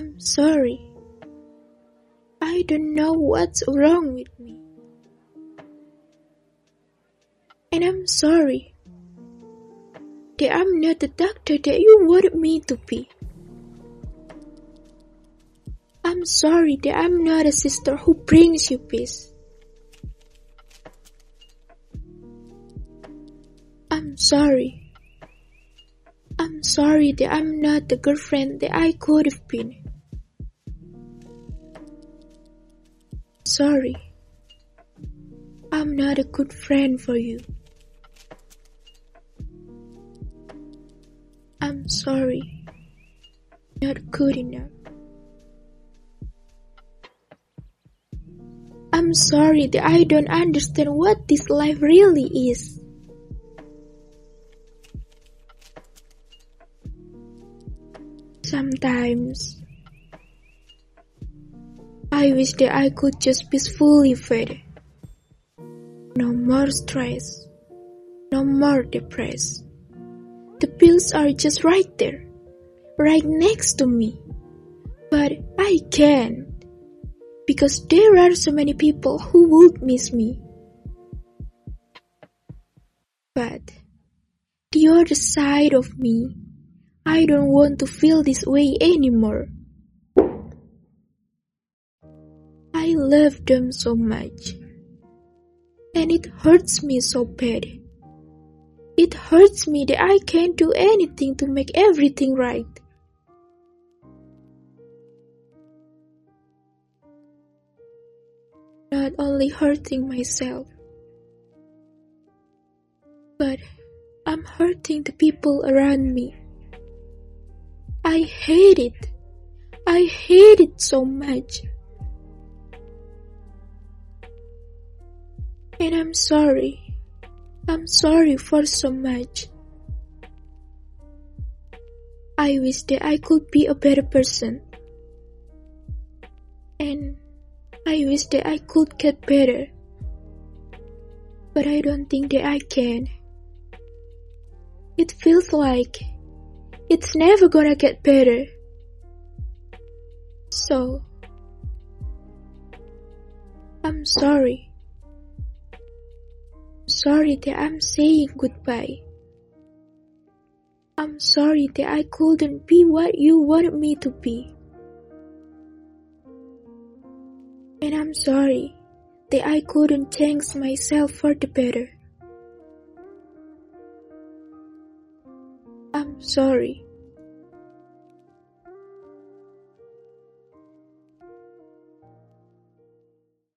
I'm sorry. I don't know what's wrong with me. And I'm sorry that I'm not the doctor that you wanted me to be. I'm sorry that I'm not a sister who brings you peace. I'm sorry. I'm sorry that I'm not the girlfriend that I could have been. Sorry. I'm not a good friend for you. I'm sorry. Not good enough. I'm sorry that I don't understand what this life really is. Sometimes I wish that I could just peacefully fade. No more stress, no more depressed. The pills are just right there, right next to me. But I can't because there are so many people who would miss me. But the other side of me, I don't want to feel this way anymore. I love them so much. And it hurts me so bad. It hurts me that I can't do anything to make everything right. Not only hurting myself, but I'm hurting the people around me. I hate it. I hate it so much. And I'm sorry. I'm sorry for so much. I wish that I could be a better person. And I wish that I could get better. But I don't think that I can. It feels like it's never gonna get better. So, I'm sorry sorry that I'm saying goodbye. I'm sorry that I couldn't be what you wanted me to be. And I'm sorry that I couldn't change myself for the better. I'm sorry.